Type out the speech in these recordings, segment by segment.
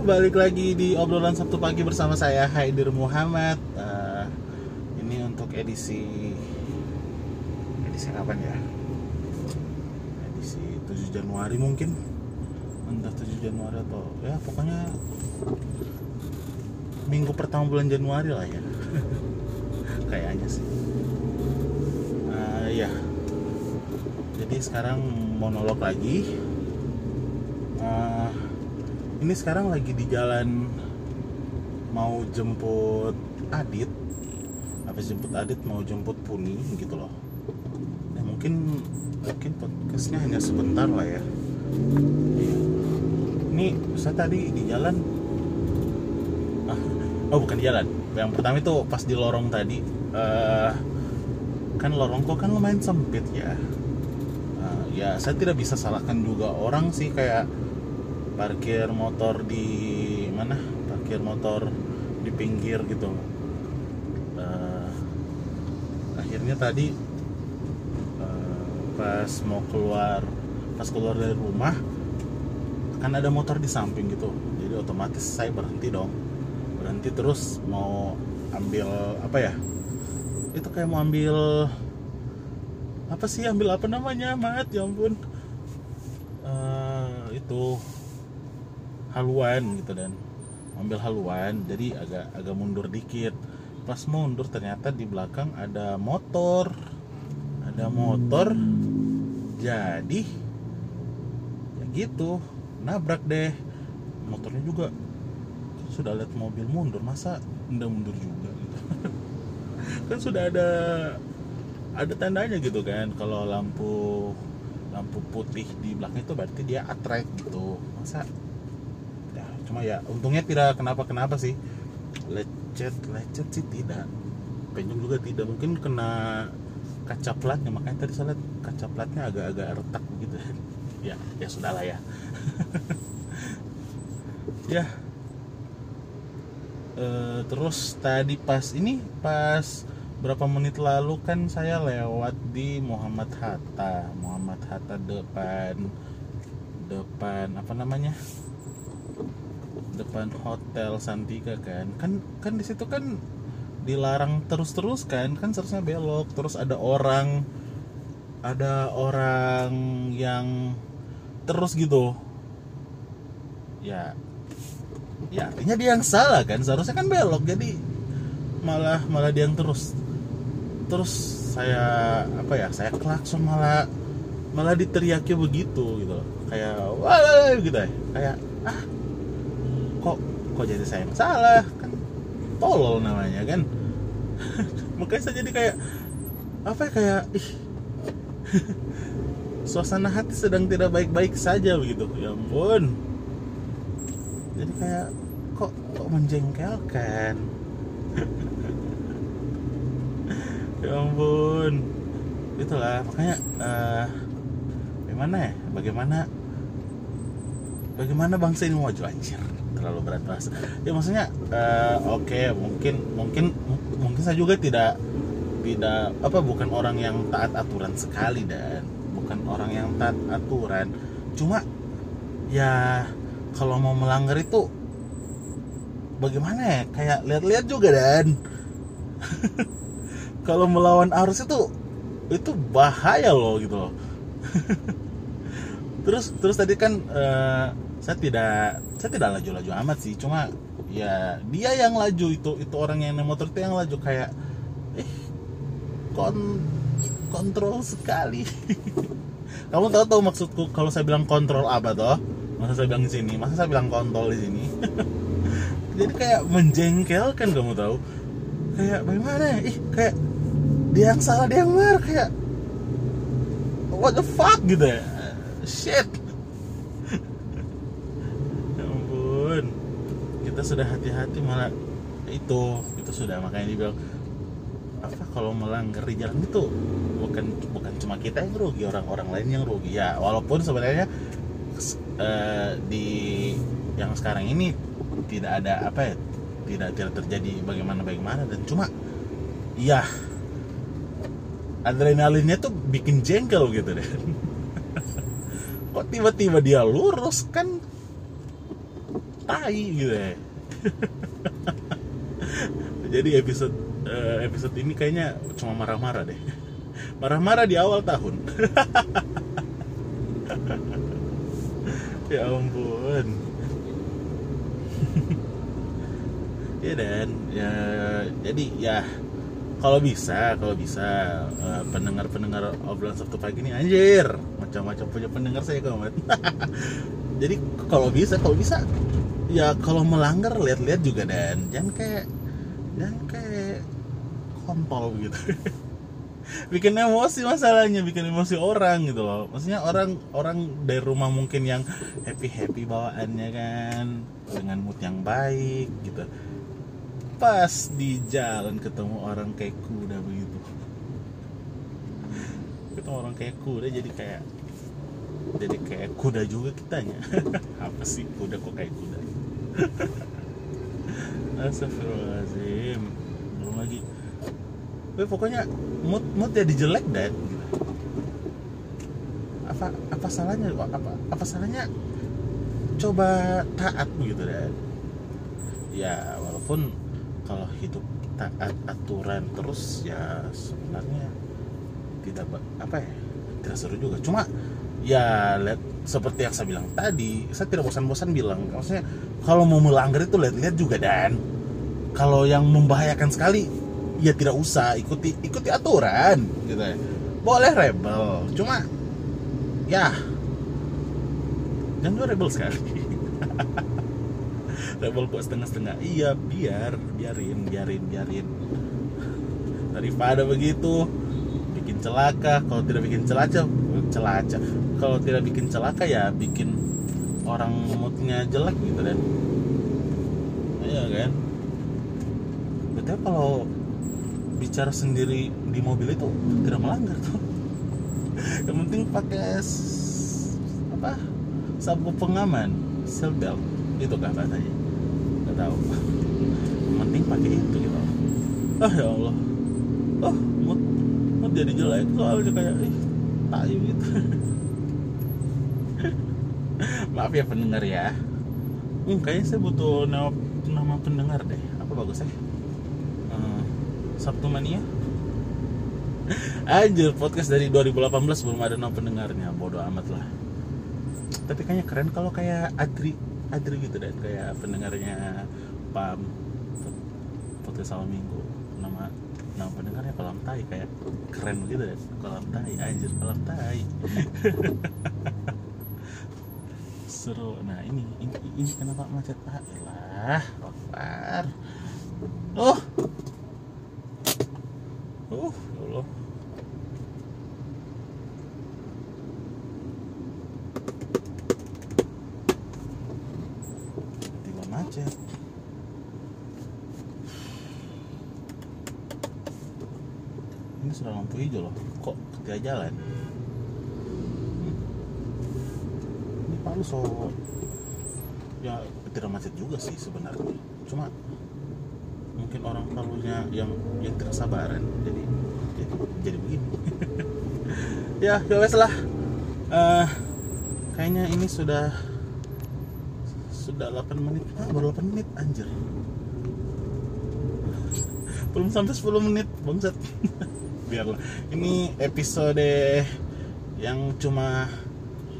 balik lagi di obrolan Sabtu pagi bersama saya Haidir Muhammad. Eh, ini untuk edisi edisi kapan ya? Edisi 7 Januari mungkin. Entah 7 Januari atau ya pokoknya minggu pertama bulan Januari lah ya. Kayaknya sih. Eh, ya. Jadi sekarang monolog lagi. Eh, ini sekarang lagi di jalan mau jemput Adit. Habis jemput Adit mau jemput Puni gitu loh. Ya mungkin mungkin podcastnya hanya sebentar lah ya. Ini saya tadi di jalan. Ah, oh bukan di jalan. Yang pertama itu pas di lorong tadi. Eh, kan lorongku kan lumayan sempit ya. Eh, ya saya tidak bisa salahkan juga orang sih kayak parkir motor di mana? Parkir motor di pinggir gitu. Eh, akhirnya tadi eh, pas mau keluar pas keluar dari rumah kan ada motor di samping gitu. Jadi otomatis saya berhenti dong. Berhenti terus mau ambil apa ya? Itu kayak mau ambil apa sih? Ambil apa namanya? Mat ya ampun. Eh, itu haluan gitu dan ambil haluan jadi agak agak mundur dikit. Pas mundur ternyata di belakang ada motor ada motor jadi ya gitu nabrak deh. Motornya juga sudah lihat mobil mundur masa nggak mundur juga gitu. Kan sudah ada ada tandanya gitu kan kalau lampu lampu putih di belakang itu berarti dia attract gitu. Masa cuma ya untungnya tidak kenapa kenapa sih. Lecet lecet sih tidak. Penyok juga tidak. Mungkin kena kaca platnya makanya tadi saya lihat kaca platnya agak-agak retak gitu. Ya ya sudahlah ya. Ya. Eh, terus tadi pas ini pas berapa menit lalu kan saya lewat di Muhammad Hatta. Muhammad Hatta depan depan apa namanya depan hotel Santika kan. Kan kan di situ kan dilarang terus-terus kan. Kan seharusnya belok. Terus ada orang ada orang yang terus gitu. Ya ya artinya dia yang salah kan. Seharusnya kan belok. Jadi malah malah dia yang terus. Terus saya apa ya saya klakson malah malah diteriaki begitu gitu. Kayak wah gitu ya. Kayak ah kok jadi saya yang salah? Kan tolol namanya kan? Makanya saya jadi kayak apa ya kayak ih. Suasana hati sedang tidak baik-baik saja begitu. Ya ampun. Jadi kayak kok kok menjengkelkan? Ya ampun. Itulah makanya eh bagaimana ya? Bagaimana bagaimana bangsa ini maju? Anjir terlalu berat bahasa ya maksudnya eh, oke mungkin mungkin mungkin saya juga tidak tidak apa bukan orang yang taat aturan sekali dan bukan orang yang taat aturan. Cuma ya kalau mau melanggar itu bagaimana ya? Kayak lihat-lihat juga dan. Kalau melawan arus itu itu bahaya loh gitu loh. Terus terus tadi kan eh, saya tidak saya tidak laju-laju amat sih. Cuma ya dia yang laju. Itu itu orang yang naik motor itu yang laju. Kayak eh kon kontrol sekali. Kamu tahu tahu maksudku kalau saya bilang kontrol apa toh? Masa saya bilang di sini? Masa saya bilang kontrol di sini? Jadi kayak menjengkelkan kamu tahu. Kayak bagaimana? Ya ih kayak dia yang salah dia yang benar. Kayak what the fuck gitu ya? Shit ya ampun kita sudah hati-hati malah itu itu sudah. Makanya dibilang apa kalau melanggar di jalan itu bukan bukan cuma kita yang rugi orang-orang lain yang rugi. Ya walaupun sebenarnya eh, di yang sekarang ini tidak ada apa ya tidak tidak terjadi bagaimana bagaimana. Dan cuma ya adrenalinnya tuh bikin jengkel gitu deh. Kok tiba-tiba dia lurus kan? Tai gitu ya jadi episode eh, episode ini kayaknya cuma marah-marah deh. Marah-marah di awal tahun. Ya ampun. Ya dan. Ya jadi ya kalau bisa kalau bisa eh, pendengar-pendengar obrolan Sabtu pagi ini anjir macam-macam punya pendengar saya kawan jadi kalau bisa kalau bisa ya kalau melanggar lihat-lihat juga dan. Jangan kayak jangan kayak kontol gitu. Bikin emosi masalahnya bikin emosi orang gitu loh. Maksudnya orang orang dari rumah mungkin yang happy happy bawaannya kan. Dengan mood yang baik gitu. Pas di jalan ketemu orang kayak kuda begitu. Ketemu orang kayak kuda jadi kayak jadi kayak kuda juga kitanya. Apa sih kuda kok kayak kuda Astagfirullahaladzim. Belum lagi. Tapi pokoknya mood mood jadi jelek dan gitu. apa apa salahnya apa apa salahnya coba taat begitu dan ya walaupun kalau hidup taat aturan terus ya sebenarnya tidak apa ya tidak seru juga. Cuma ya lihat seperti yang saya bilang tadi saya tidak bosan-bosan bilang. Maksudnya kalau mau melanggar itu lihat-lihat juga dan. Kalau yang membahayakan sekali ya tidak usah ikuti ikuti aturan gitu ya. Boleh rebel cuma ya. Jangan rebel sekali. Rebel kok setengah-setengah. Iya biar biarin biarin biarin. Daripada begitu bikin celaka. Kalau tidak bikin celaka celaka. Kalau tidak bikin celaka ya bikin orang moodnya jelek gitu dan iya kan? Betul kalau bicara sendiri di mobil itu tidak melanggar tuh. Yang penting pakai apa sabuk pengaman seatbelt itu kah katanya nggak tahu. Yang penting pakai itu gitu. Ah ya Allah. Oh mood mood jadi jelek soalnya kayak ih tai gitu maaf ya pendengar ya. Hmm, kayaknya saya butuh nama, nama pendengar deh. Apa bagus ya Eh, Sabtu Mania Anjir podcast dari 2018 belum ada nama pendengarnya. Bodoh amat lah. Tapi kayaknya keren kalau kayak Adri Adri gitu deh. Kayak pendengarnya Pam Podcast awal minggu. Nama nama pendengarnya kolam tai. Kayak keren gitu deh. Kolam tai Anjir kolam tai Seru Nah ini Ini, ini kenapa macet Pak Lah Akbar Oh Uh, ya Allah. Tiba macet. Ini sudah lampu hijau loh. Kok ketika jalan? Hmm. Ini Palu so ya tidak macet juga sih sebenarnya. Cuma mungkin orang Palunya yang yang tidak sabaran jadi jadi, jadi begini. Ya ya wes lah. Eh, kayaknya ini sudah sudah 8 menit. Ah, baru 8 menit anjir. Belum sampai 10 menit bangsat. Biarlah. Ini episode yang cuma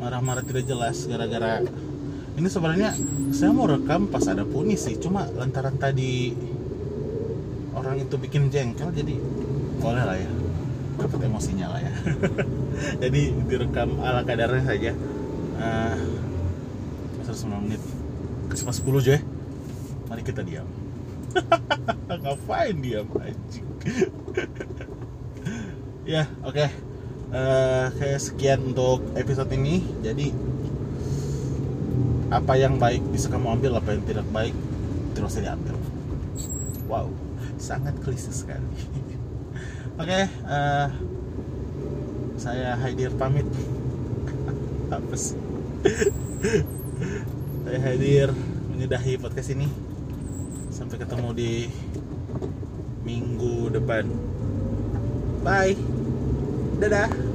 marah-marah tidak jelas gara-gara ini sebenarnya saya mau rekam pas ada puni sih. Cuma lantaran tadi orang itu bikin jengkel jadi boleh lah ya. Dapat emosinya lah ya. Jadi direkam ala kadarnya saja. Uh, 109 menit. Kasih pas 10 aja mari kita diam. Ngapain diam anjing? Ya oke Eh, kayak sekian untuk episode ini. Jadi apa yang baik bisa kamu ambil apa yang tidak baik terus usah diambil. Wow sangat klise sekali. Oke eh, saya Haidir pamit. Apa sih? Saya Haidir menyudahi podcast ini. Sampai ketemu di minggu depan. Bye 拜拜